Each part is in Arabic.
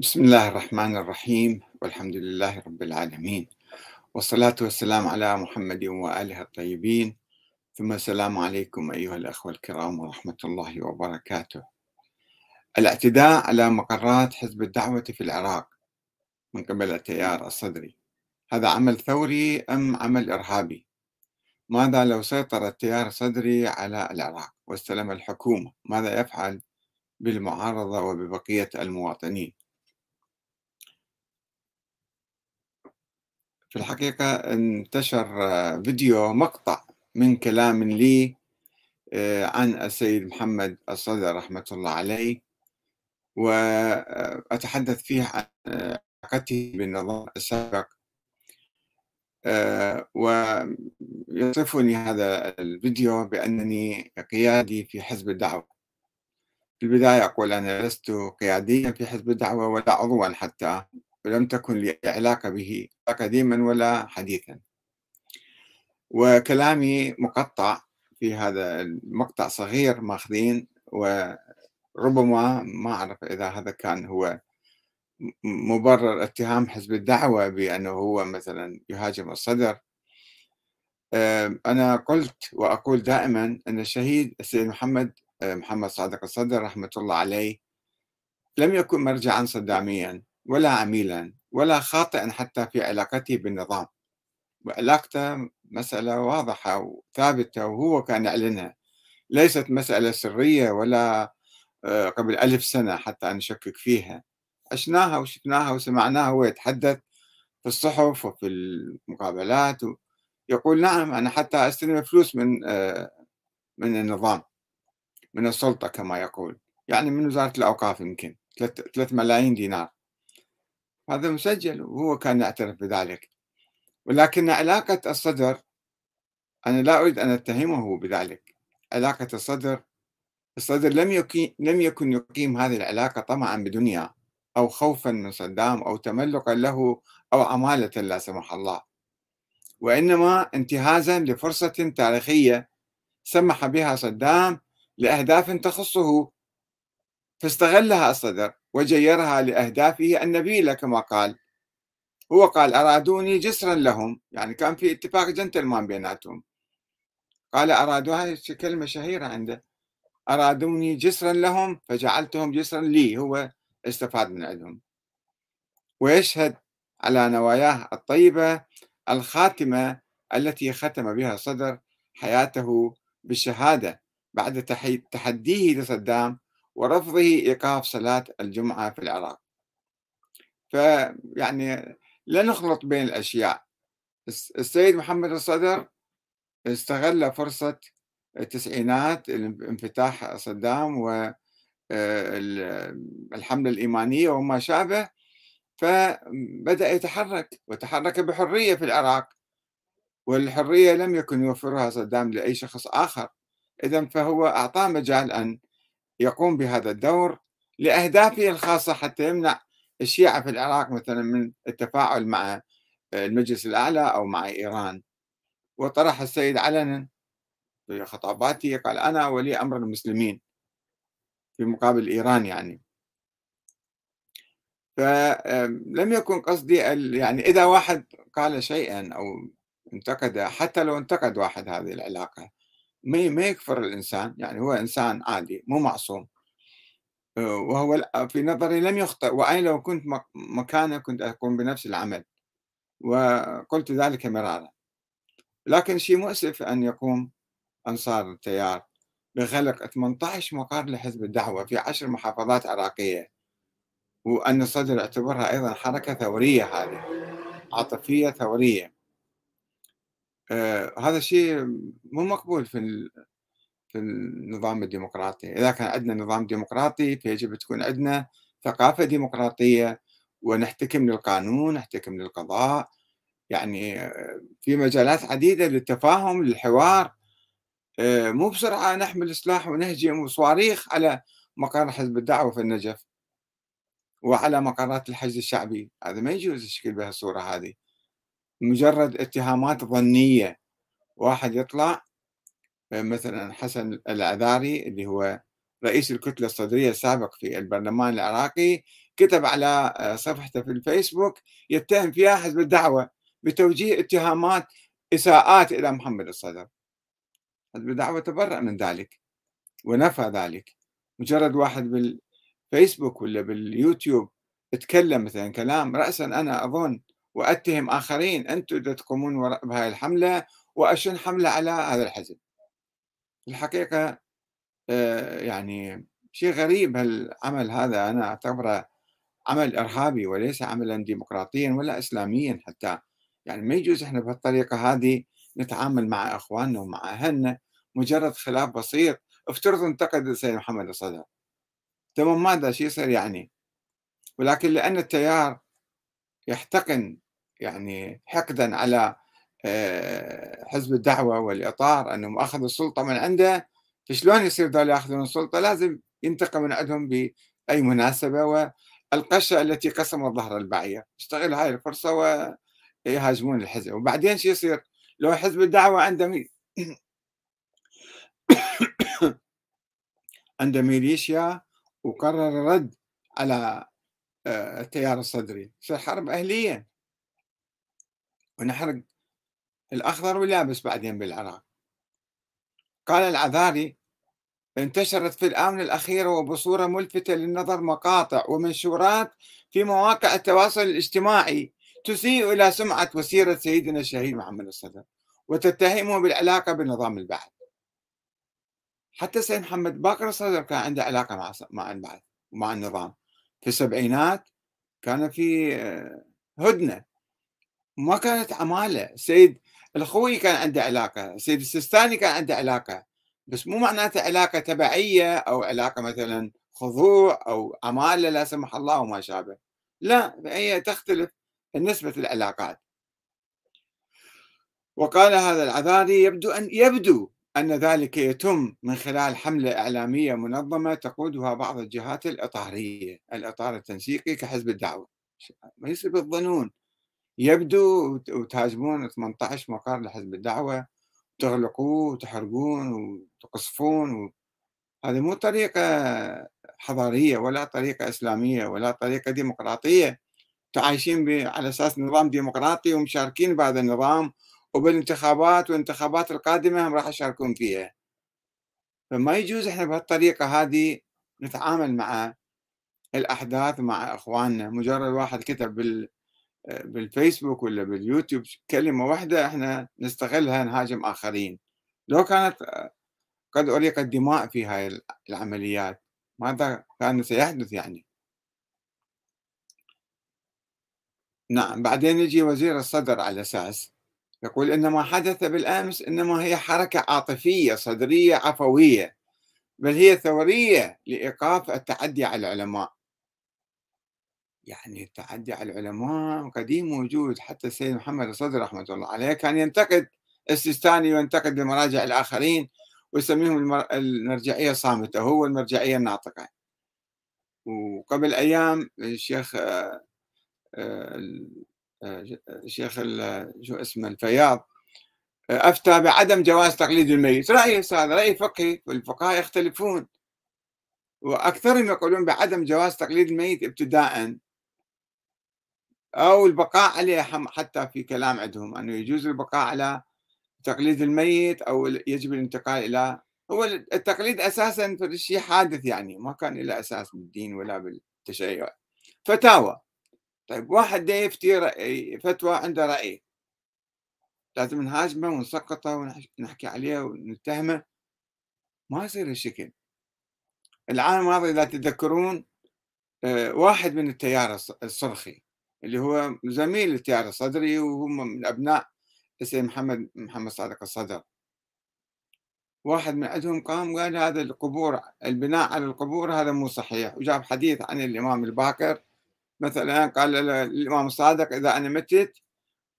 بسم الله الرحمن الرحيم والحمد لله رب العالمين. والصلاة والسلام على محمد وآله الطيبين. ثم السلام عليكم أيها الأخوة الكرام ورحمة الله وبركاته. الاعتداء على مقرات حزب الدعوة في العراق من قبل التيار الصدري هذا عمل ثوري أم عمل إرهابي؟ ماذا لو سيطر التيار الصدري على العراق واستلم الحكومة؟ ماذا يفعل بالمعارضة وببقية المواطنين؟ في الحقيقة انتشر فيديو مقطع من كلام لي آه، عن السيد محمد الصدر رحمة الله عليه وأتحدث فيه عن علاقته بالنظام السابق. آه، ويصفني هذا الفيديو بأنني قيادي في حزب الدعوة. في البداية أقول أنا لست قياديا في حزب الدعوة ولا عضوا حتى. ولم تكن لي علاقة به قديما ولا حديثا. وكلامي مقطع في هذا المقطع صغير ماخذين وربما ما أعرف إذا هذا كان هو مبرر اتهام حزب الدعوة بأنه هو مثلا يهاجم الصدر. أنا قلت وأقول دائما أن الشهيد السيد محمد محمد صادق الصدر رحمة الله عليه لم يكن مرجعا صداميا. ولا عميلا ولا خاطئا حتى في علاقته بالنظام. وعلاقته مسألة واضحة وثابتة وهو كان يعلنها. ليست مسألة سرية ولا آه، قبل ألف سنة حتى نشكك فيها. عشناها وشفناها وسمعناها هو يتحدث في الصحف وفي المقابلات يقول نعم أنا حتى أستلم فلوس من آه، من النظام من السلطة كما يقول. يعني من وزارة الأوقاف يمكن 3 ملايين دينار. هذا مسجل وهو كان يعترف بذلك. ولكن علاقة الصدر أنا لا أريد أن أتهمه بذلك. علاقة الصدر الصدر لم يكن لم يكن يقيم هذه العلاقة طمعا بدنيا أو خوفا من صدام أو تملقا له أو عمالة لا سمح الله. وإنما انتهازا لفرصة تاريخية سمح بها صدام لأهداف تخصه. فاستغلها الصدر. وجيرها لأهدافه النبيلة كما قال. هو قال أرادوني جسرا لهم. يعني كان في اتفاق جنتلمان بيناتهم. قال أرادوا كلمة شهيرة عنده. أرادوني جسرا لهم فجعلتهم جسرا لي. هو استفاد من عندهم. ويشهد على نواياه الطيبة الخاتمة التي ختم بها صدر حياته بالشهادة بعد تحديه لصدام ورفضه إيقاف صلاة الجمعة في العراق. فيعني لا نخلط بين الأشياء. السيد محمد الصدر استغل فرصة التسعينات انفتاح صدام والحملة آه، الإيمانية وما شابه فبدأ يتحرك وتحرك بحرية في العراق. والحرية لم يكن يوفرها صدام لأي شخص آخر. إذا فهو أعطاه مجال أن يقوم بهذا الدور لأهدافه الخاصة حتى يمنع الشيعة في العراق مثلا من التفاعل مع المجلس الأعلى أو مع إيران. وطرح السيد علنا في خطاباته قال أنا ولي أمر المسلمين في مقابل إيران يعني. فلم يكن قصدي يعني إذا واحد قال شيئا أو انتقد حتى لو انتقد واحد هذه العلاقة ما ما يكفر الإنسان يعني هو إنسان عادي مو معصوم. آه، وهو في نظري لم يخطئ وأنا لو كنت مكانه كنت أقوم بنفس العمل وقلت ذلك مرارا. لكن شيء مؤسف أن يقوم أنصار التيار بخلق 18 مقر لحزب الدعوة في عشر محافظات عراقية وأن الصدر يعتبرها أيضا حركة ثورية هذه عاطفية ثورية. آه هذا الشيء مو مقبول في في النظام الديمقراطي. إذا كان عندنا نظام ديمقراطي فيجب تكون عندنا ثقافة ديمقراطية ونحتكم للقانون نحتكم للقضاء. يعني آه، في مجالات عديدة للتفاهم للحوار. آه، مو بسرعة نحمل سلاح ونهجم صواريخ على مقر حزب الدعوة في النجف وعلى مقرات الحشد الشعبي. هذا ما يجوز الشكل بهالصورة هذه. مجرد اتهامات ظنية. واحد يطلع مثلا حسن العذاري اللي هو رئيس الكتلة الصدرية السابق في البرلمان العراقي كتب على آه، صفحته في الفيسبوك يتهم فيها حزب الدعوة بتوجيه اتهامات إساءات إلى محمد الصدر. حزب الدعوة تبرأ من ذلك ونفى ذلك. مجرد واحد بالفيسبوك ولا باليوتيوب تكلم مثلا كلام رأسا أنا أظن وأتهم آخرين أنتم تقومون بهذه الحملة وأشن حملة على هذا الحزب. الحقيقة آه، يعني شيء غريب هالعمل هذا. أنا أعتبره عمل إرهابي وليس عملا ديمقراطيا ولا إسلاميا حتى. يعني ما يجوز إحنا بهالطريقة هذه نتعامل مع إخواننا ومع أهلنا مجرد خلاف بسيط. افترض انتقد السيد محمد الصدر. ثم ماذا شو يصير يعني؟ ولكن لأن التيار يحتقن يعني حقدا على آه، حزب الدعوة والإطار أنهم أخذوا السلطة من عنده. فشلون يصير ذول يأخذون السلطة؟ لازم ينتقم من عندهم بأي مناسبة. والقشة التي قسمت ظهر البعير. يشتغل هاي الفرصة ويهاجمون الحزب. وبعدين شو يصير؟ لو حزب الدعوة عنده مي... عنده ميليشيا وقرر الرد على آه، التيار الصدري. تصير حرب أهلية. ونحرق الأخضر واليابس بعدين بالعراق. قال العذاري انتشرت في الآونة الأخيرة وبصورة ملفتة للنظر مقاطع ومنشورات في مواقع التواصل الاجتماعي تسيء إلى سمعة وسيرة سيدنا الشهيد محمد الصدر وتتهمه بالعلاقة بنظام البعث. حتى سيد محمد باقر الصدر كان عنده علاقة مع مع البعث ومع النظام. في السبعينات كان في آه، هدنة. ما كانت عمالة. سيد الخوي كان عنده علاقة سيد السيستاني كان عنده علاقة بس مو معناته علاقة تبعية أو علاقة مثلا خضوع أو عمالة لا سمح الله وما شابه. لا هي تختلف نسبة العلاقات. وقال هذا العذاري يبدو أن يبدو أن ذلك يتم من خلال حملة إعلامية منظمة تقودها بعض الجهات الإطارية الإطار التنسيقي كحزب الدعوة. ما يصير بالظنون يبدو وتهاجمون 18 مقر لحزب الدعوة تغلقوه وتحرقون وتقصفون و... هذه مو طريقة حضارية ولا طريقة إسلامية ولا طريقة ديمقراطية. تعايشين على أساس نظام ديمقراطي ومشاركين بهذا النظام وبالانتخابات والانتخابات القادمة هم راح يشاركون فيها. فما يجوز إحنا بهالطريقة هذه نتعامل مع الأحداث مع إخواننا. مجرد واحد كتب بال بالفيسبوك ولا باليوتيوب كلمة واحدة إحنا نستغلها نهاجم آخرين. لو كانت قد أريقت دماء في هاي العمليات ماذا كان سيحدث يعني؟ نعم بعدين يجي وزير الصدر على أساس يقول إن ما حدث بالأمس إنما هي حركة عاطفية صدرية عفوية بل هي ثورية لإيقاف التعدي على العلماء. يعني التعدي على العلماء قديم موجود حتى السيد محمد الصدر رحمة الله عليه كان ينتقد السيستاني وينتقد المراجع الآخرين ويسميهم المرجعية الصامتة هو المرجعية الناطقة. وقبل أيام الشيخ آه، آه، آه، الشيخ شو اسمه الفياض أفتى بعدم جواز تقليد الميت. رأي هذا رأي فقهي والفقهاء يختلفون. وأكثرهم يقولون بعدم جواز تقليد الميت ابتداء أو البقاء عليه حتى في كلام عندهم أنه يجوز البقاء على تقليد الميت أو يجب الانتقال إلى هو التقليد أساسا شيء حادث يعني ما كان له أساس بالدين ولا بالتشيع فتاوى. طيب واحد ده يفتي رأي فتوى عنده رأي. لازم نهاجمه ونسقطه ونحكي عليه ونتهمه. ما يصير هالشكل. العام الماضي إذا تتذكرون آه، واحد من التيار الصرخي. اللي هو زميل التيار الصدري وهم من أبناء السيد محمد محمد صادق الصدر. واحد من عندهم قام قال هذا القبور البناء على القبور هذا مو صحيح. وجاب حديث عن الإمام الباكر مثلا قال الإمام الصادق إذا أنا متت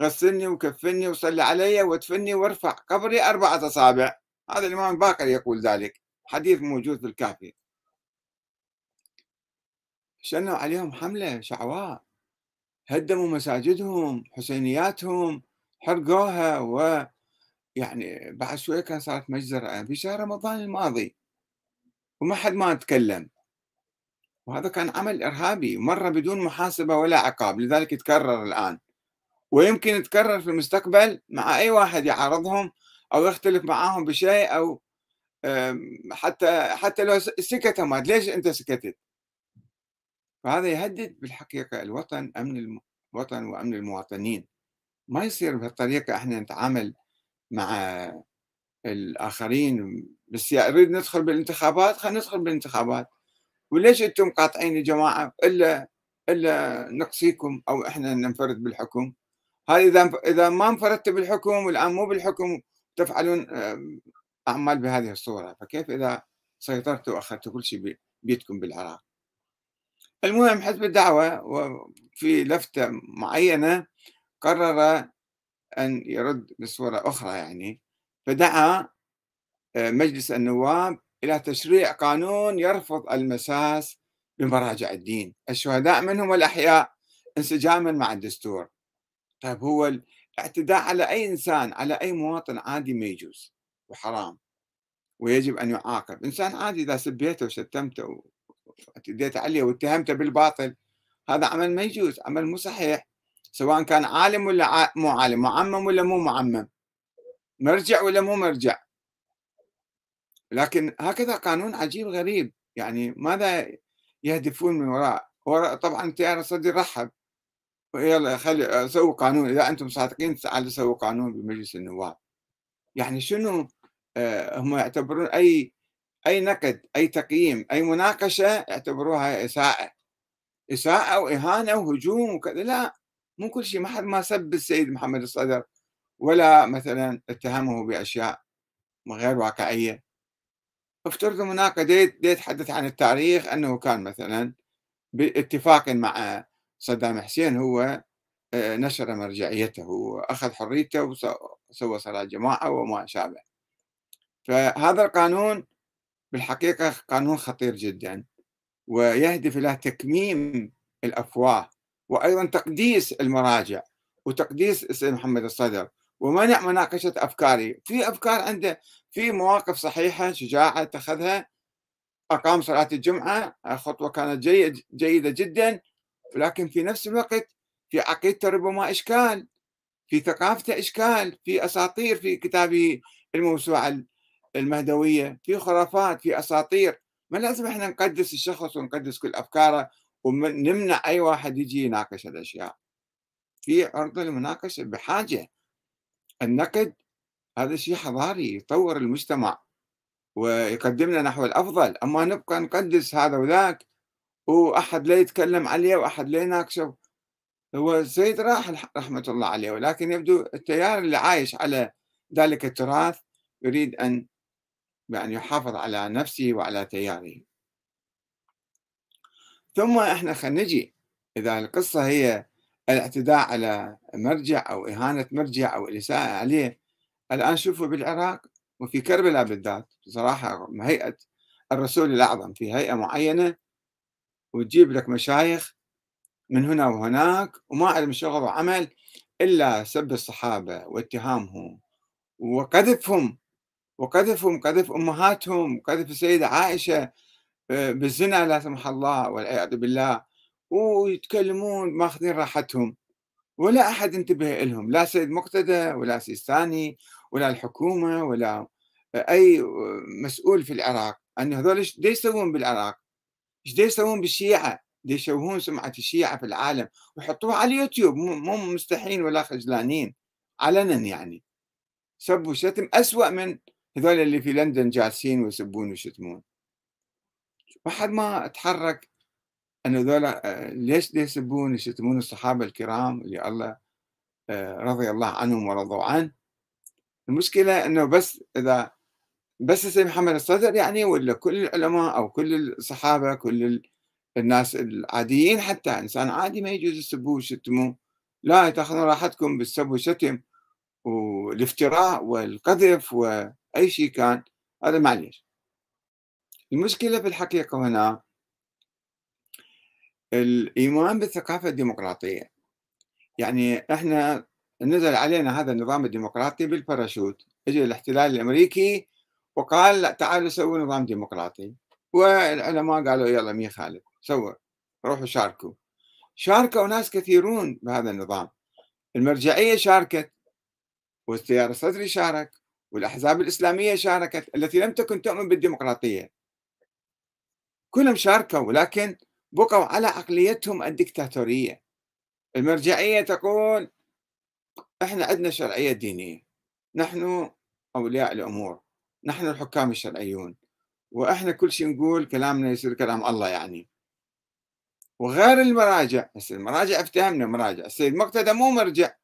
غسلني وكفني وصلي علي وادفني وارفع قبري أربعة أصابع. هذا الإمام الباكر يقول ذلك. حديث موجود في الكافي شنوا عليهم حملة شعواء هدموا مساجدهم حسينياتهم حرقوها ويعني بعد شوية كان صارت مجزرة. في شهر رمضان الماضي وما حد ما تكلم. وهذا كان عمل إرهابي مرة بدون محاسبة ولا عقاب لذلك يتكرر الآن. ويمكن يتكرر في المستقبل مع أي واحد يعارضهم أو يختلف معاهم بشيء أو حتى حتى لو سكت ما ليش أنت سكتت؟ فهذا يهدد بالحقيقة الوطن أمن الوطن وأمن المواطنين. ما يصير بهالطريقة إحنا نتعامل مع الآخرين بس نريد ندخل بالانتخابات خلينا ندخل بالانتخابات. وليش أنتم قاطعين يا جماعة؟ إلا إلا نقصيكم أو إحنا ننفرد بالحكم. هذا إذا إذا ما انفردت بالحكم والآن مو بالحكم تفعلون أعمال بهذه الصورة. فكيف إذا سيطرتوا واخذتوا كل شيء بيدكم بالعراق؟ المهم حزب الدعوة وفي لفتة معينة قرر أن يرد بصورة أخرى يعني فدعا آه، مجلس النواب إلى تشريع قانون يرفض المساس بمراجع الدين. الشهداء منهم والأحياء انسجاما مع الدستور. طيب هو الاعتداء على أي إنسان على أي مواطن عادي ما يجوز وحرام ويجب أن يعاقب. إنسان عادي إذا سبيته وشتمته واعتديت عليه واتهمته بالباطل. هذا عمل ما يجوز عمل مو صحيح. سواء كان عالم ولا مو عالم معمم ولا مو معمم. مرجع ولا مو مرجع. لكن هكذا قانون عجيب غريب. يعني ماذا يهدفون من وراء؟ وراء طبعا التيار الصدري رحب. يلا خلي سووا قانون. إذا أنتم صادقين تعالوا سووا قانون بمجلس النواب. يعني شنو آه، هم يعتبرون أي أي نقد أي تقييم أي مناقشة يعتبروها إساءة. إساءة وإهانة وهجوم وكذا. لا مو كل شيء ما حد ما سب السيد محمد الصدر ولا مثلا اتهمه بأشياء غير واقعية. افترض هناك ديت يتحدث عن التاريخ أنه كان مثلا باتفاق مع صدام حسين هو آه، نشر مرجعيته وأخذ حريته وسوى صلاة جماعة وما شابه. فهذا القانون بالحقيقة قانون خطير جدا ويهدف إلى تكميم الأفواه وأيضا تقديس المراجع وتقديس السيد محمد الصدر ومنع مناقشة أفكاري. في أفكار عنده في مواقف صحيحة شجاعة اتخذها. أقام صلاة الجمعة خطوة كانت جيد جيدة جدا ولكن في نفس الوقت في عقيدته ربما إشكال في ثقافته إشكال في أساطير في كتابه الموسوعة. المهدوية في خرافات في أساطير. ما لازم إحنا نقدس الشخص ونقدس كل أفكاره ونمنع أي واحد يجي يناقش الأشياء. في عرض المناقشة بحاجة. النقد هذا شيء حضاري يطور المجتمع ويقدمنا نحو الأفضل. أما نبقى نقدس هذا وذاك وأحد لا يتكلم عليه وأحد لا يناقشه هو السيد راح رحمة الله عليه. ولكن يبدو التيار اللي عايش على ذلك التراث يريد أن يعني يحافظ على نفسه وعلى تياره. ثم إحنا خلينا نجي إذا القصة هي الاعتداء على مرجع أو إهانة مرجع أو الإساءة عليه الآن شوفوا بالعراق وفي كربلاء بالذات بصراحة هيئة الرسول الأعظم في هيئة معينة وتجيب لك مشايخ من هنا وهناك وما عندهم شغل وعمل إلا سب الصحابة واتهامهم وقذفهم وقذفهم قذف أمهاتهم وقذف السيدة عائشة آه، بالزنا لا سمح الله والعياذ بالله ويتكلمون ماخذين راحتهم ولا أحد انتبه لهم لا سيد مقتدى ولا سيستاني ولا الحكومة ولا أي مسؤول في العراق أن هذول إيش يسوون بالعراق؟ إيش يسوون بالشيعة؟ يشوهون سمعة الشيعة في العالم ويحطوها على اليوتيوب مو مستحين ولا خجلانين علنا يعني سبوا شتم أسوأ من هذول اللي في لندن جالسين ويسبون ويشتمون. واحد ما تحرك أن هذول ليش يسبون يشتمون الصحابة الكرام اللي الله آه، رضي الله عنهم ورضوا عنه؟ المشكلة أنه بس إذا بس السيد محمد الصدر يعني ولا كل العلماء أو كل الصحابة كل الناس العاديين حتى إنسان عادي ما يجوز يسبوه ويشتموه. لا تأخذون راحتكم بالسب والشتم والإفتراء والقذف وأي شيء كان هذا معليش. المشكلة في الحقيقة هنا الإيمان بالثقافة الديمقراطية. يعني إحنا نزل علينا هذا النظام الديمقراطي بالباراشوت. اجى الاحتلال الأمريكي وقال لا تعالوا سووا نظام ديمقراطي. والعلماء قالوا يلا مين خالف سووا روحوا شاركوا. شاركوا ناس كثيرون بهذا النظام. المرجعية شاركت والتيار الصدري شارك. والأحزاب الإسلامية شاركت التي لم تكن تؤمن بالديمقراطية. كلهم شاركوا ولكن بقوا على عقليتهم الدكتاتورية. المرجعية تقول إحنا عندنا شرعية دينية نحن أولياء الأمور نحن الحكام الشرعيون وإحنا كل شيء نقول كلامنا يصير كلام الله يعني. وغير المراجع بس المراجع افتهمنا مراجع. السيد مقتدى مو مرجع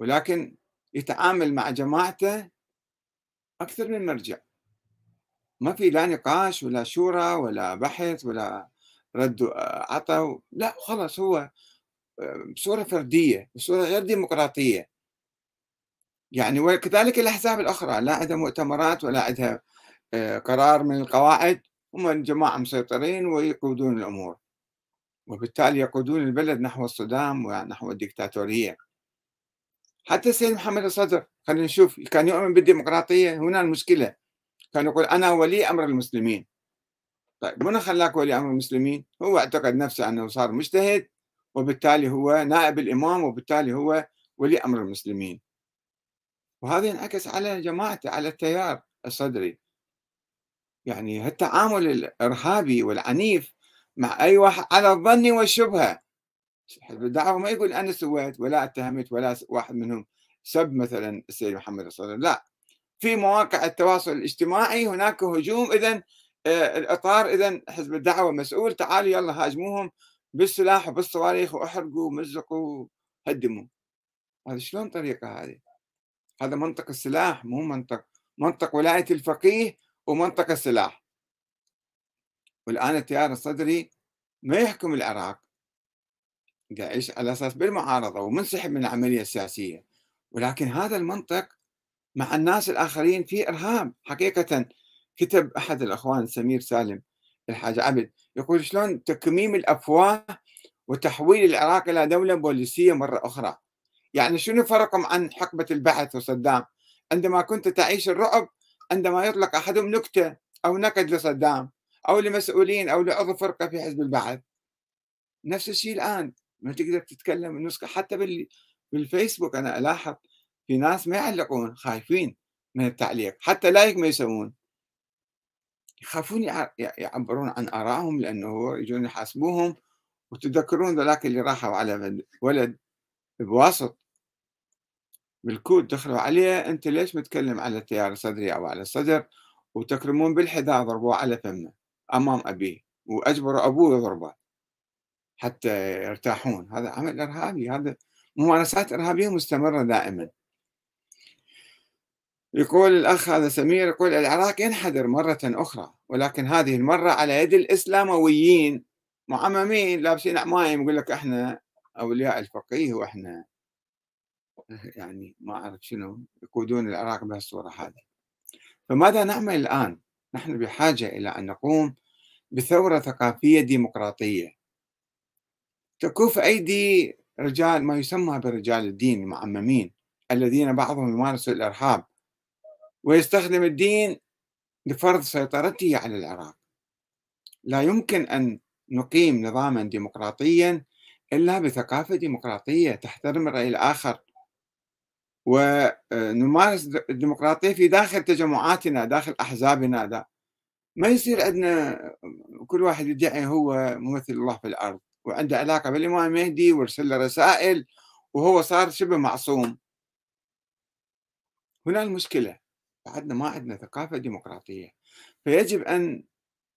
ولكن يتعامل مع جماعته أكثر من مرجع. ما في لا نقاش ولا شورى ولا بحث ولا رد عطى لا خلاص هو بصورة فردية بصورة غير ديمقراطية. يعني وكذلك الأحزاب الأخرى لا عندها مؤتمرات ولا عندها آه، قرار من القواعد هم جماعة مسيطرين ويقودون الأمور. وبالتالي يقودون البلد نحو الصدام ونحو الدكتاتورية حتى السيد محمد الصدر خلينا نشوف كان يؤمن بالديمقراطية هنا المشكلة. كان يقول أنا ولي أمر المسلمين. طيب من خلاك ولي أمر المسلمين؟ هو اعتقد نفسه أنه صار مجتهد وبالتالي هو نائب الإمام وبالتالي هو ولي أمر المسلمين. وهذا ينعكس على جماعته على التيار الصدري. يعني التعامل الإرهابي والعنيف مع أي واحد على الظن والشبهة. حزب الدعوة ما يقول أنا سويت ولا اتهمت ولا واحد منهم. سب مثلا السيد محمد الصدر لا. في مواقع التواصل الاجتماعي هناك هجوم إذا الإطار إذا حزب الدعوة مسؤول. تعالوا يلا هاجموهم بالسلاح وبالصواريخ وأحرقوا ومزقوا هدموا هذا شلون طريقة هذه؟ هذا منطق السلاح مو منطق منطق ولاية الفقيه ومنطق السلاح. والآن التيار الصدري ما يحكم العراق. يعيش على أساس بالمعارضة ومنسحب من العملية السياسية. ولكن هذا المنطق مع الناس الآخرين في إرهاب. حقيقة كتب أحد الأخوان سمير سالم الحاج عبد يقول شلون تكميم الأفواه وتحويل العراق إلى دولة بوليسية مرة أخرى. يعني شنو فرقهم عن حقبة البعث وصدام؟ عندما كنت تعيش الرعب عندما يطلق أحدهم نكتة أو نكد لصدام أو لمسؤولين أو لعضو فرقة في حزب البعث. نفس الشيء الآن. ما تقدر تتكلم النسخة. حتى بالفيسبوك أنا ألاحظ في ناس ما يعلقون خايفين من التعليق حتى لايك ما يسوون. يخافون يعبرون عن آرائهم لأنه يجون يحاسبوهم وتذكرون ذلك اللي راحوا على ولد بواسط بالكود دخلوا عليه أنت ليش متكلم على التيار الصدري أو على الصدر؟ وتكرمون بالحذاء ضربوه على فمه أمام أبيه وأجبروا أبوه يضربه. حتى يرتاحون. هذا عمل إرهابي هذا ممارسات إرهابية مستمرة دائما. يقول الأخ هذا سمير يقول العراق ينحدر مرة أخرى ولكن هذه المرة على يد الإسلامويين. معممين لابسين عمايم يقول لك إحنا أولياء الفقيه وإحنا يعني ما أعرف شنو يقودون العراق بهالصورة هذه. فماذا نعمل الآن؟ نحن بحاجة إلى أن نقوم بثورة ثقافية ديمقراطية. تكف أيدي رجال ما يسمى برجال الدين المعممين الذين بعضهم يمارسوا الإرهاب ويستخدم الدين لفرض سيطرته على العراق. لا يمكن أن نقيم نظاما ديمقراطيا إلا بثقافة ديمقراطية تحترم الرأي الآخر. ونمارس الديمقراطية في داخل تجمعاتنا داخل أحزابنا دا. ما يصير عندنا كل واحد يدعي هو ممثل الله في الأرض. وعنده علاقة بالإمام المهدي ويرسل له رسائل وهو صار شبه معصوم. هنا المشكلة بعدنا ما عندنا ثقافة ديمقراطية فيجب أن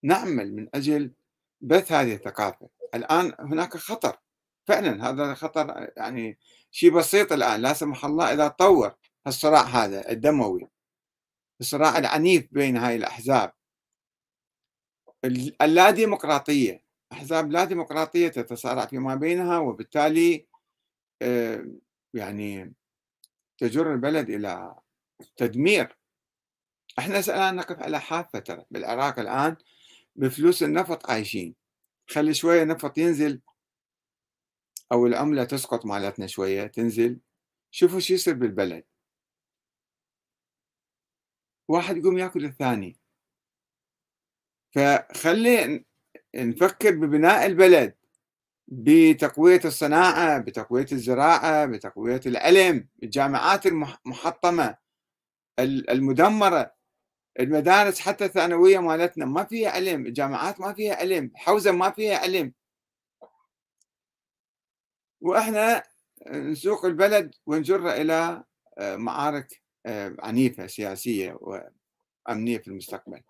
نعمل من أجل بث هذه الثقافة. الآن هناك خطر فعلا هذا خطر يعني شيء بسيط الآن لا سمح الله إذا تطور الصراع هذا الدموي الصراع العنيف بين هاي الأحزاب. اللا ديمقراطية أحزاب لا ديمقراطية تتصارع فيما بينها وبالتالي آه، يعني تجر البلد إلى تدمير. إحنا الآن نقف على حافة ترى بالعراق الآن بفلوس النفط عايشين. خلي شوية نفط ينزل أو العملة تسقط مالتنا شوية تنزل. شوفوا شو يصير بالبلد. واحد يقوم يأكل الثاني. فخلي نفكر ببناء البلد بتقوية الصناعة بتقوية الزراعة بتقوية العلم الجامعات المحطمة المدمرة المدارس حتى الثانوية مالتنا ما فيها علم الجامعات ما فيها علم حوزة ما فيها علم وإحنا نسوق البلد ونجره إلى آه، معارك آه، عنيفة سياسية وأمنية في المستقبل.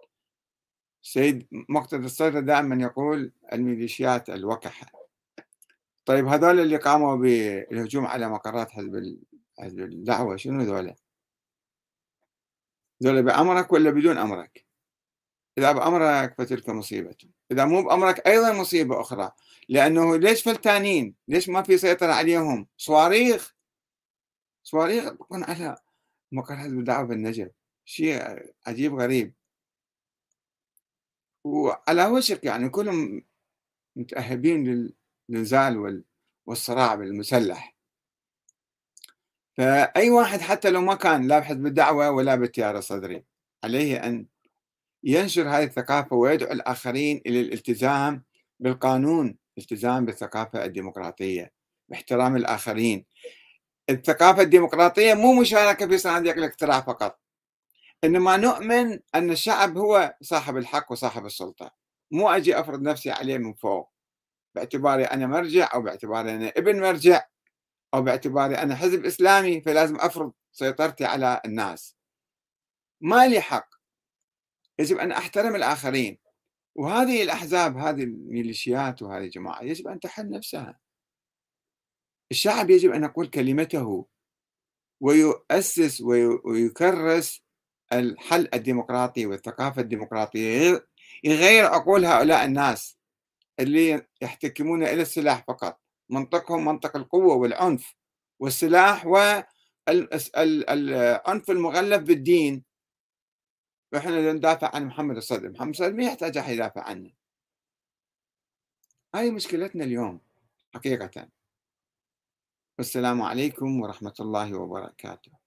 السيد مقتدى الصدر دائما يقول الميليشيات الوكحة طيب هذول اللي قاموا بالهجوم على مقرات حزب حزب الدعوة شنو ذولا؟ ذولا بأمرك ولا بدون أمرك؟ إذا بأمرك فتلك مصيبة إذا مو بأمرك أيضا مصيبة أخرى لأنه ليش فلتانين؟ ليش ما في سيطرة عليهم؟ صواريخ صواريخ تكون على مقر حزب الدعوة بالنجف شيء عجيب غريب وعلى وشك يعني كلهم متأهبين للنزال والصراع بالمسلح. فأي واحد حتى لو ما كان لا بحزب الدعوة ولا بالتيار الصدري عليه أن ينشر هذه الثقافة ويدعو الآخرين إلى الالتزام بالقانون الالتزام بالثقافة الديمقراطية باحترام الآخرين. الثقافة الديمقراطية مو مشاركة في صناديق الاقتراع فقط. إنما نؤمن أن الشعب هو صاحب الحق وصاحب السلطة. مو أجي أفرض نفسي عليه من فوق. باعتباري أنا مرجع أو باعتباري أنا ابن مرجع أو باعتباري أنا حزب إسلامي فلازم أفرض سيطرتي على الناس. ما لي حق. يجب أن أحترم الآخرين. وهذه الأحزاب هذه الميليشيات وهذه الجماعة يجب أن تحل نفسها. الشعب يجب أن يقول كلمته ويؤسس ويكرس الحل الديمقراطي والثقافة الديمقراطية. يغير عقول هؤلاء الناس اللي يحتكمون إلى السلاح فقط. منطقهم منطق القوة والعنف والسلاح والعنف المغلف بالدين. إحنا ندافع عن محمد الصدر. محمد الصدر ما يحتاج أحد يدافع عنه. هاي مشكلتنا اليوم حقيقة. والسلام عليكم ورحمة الله وبركاته.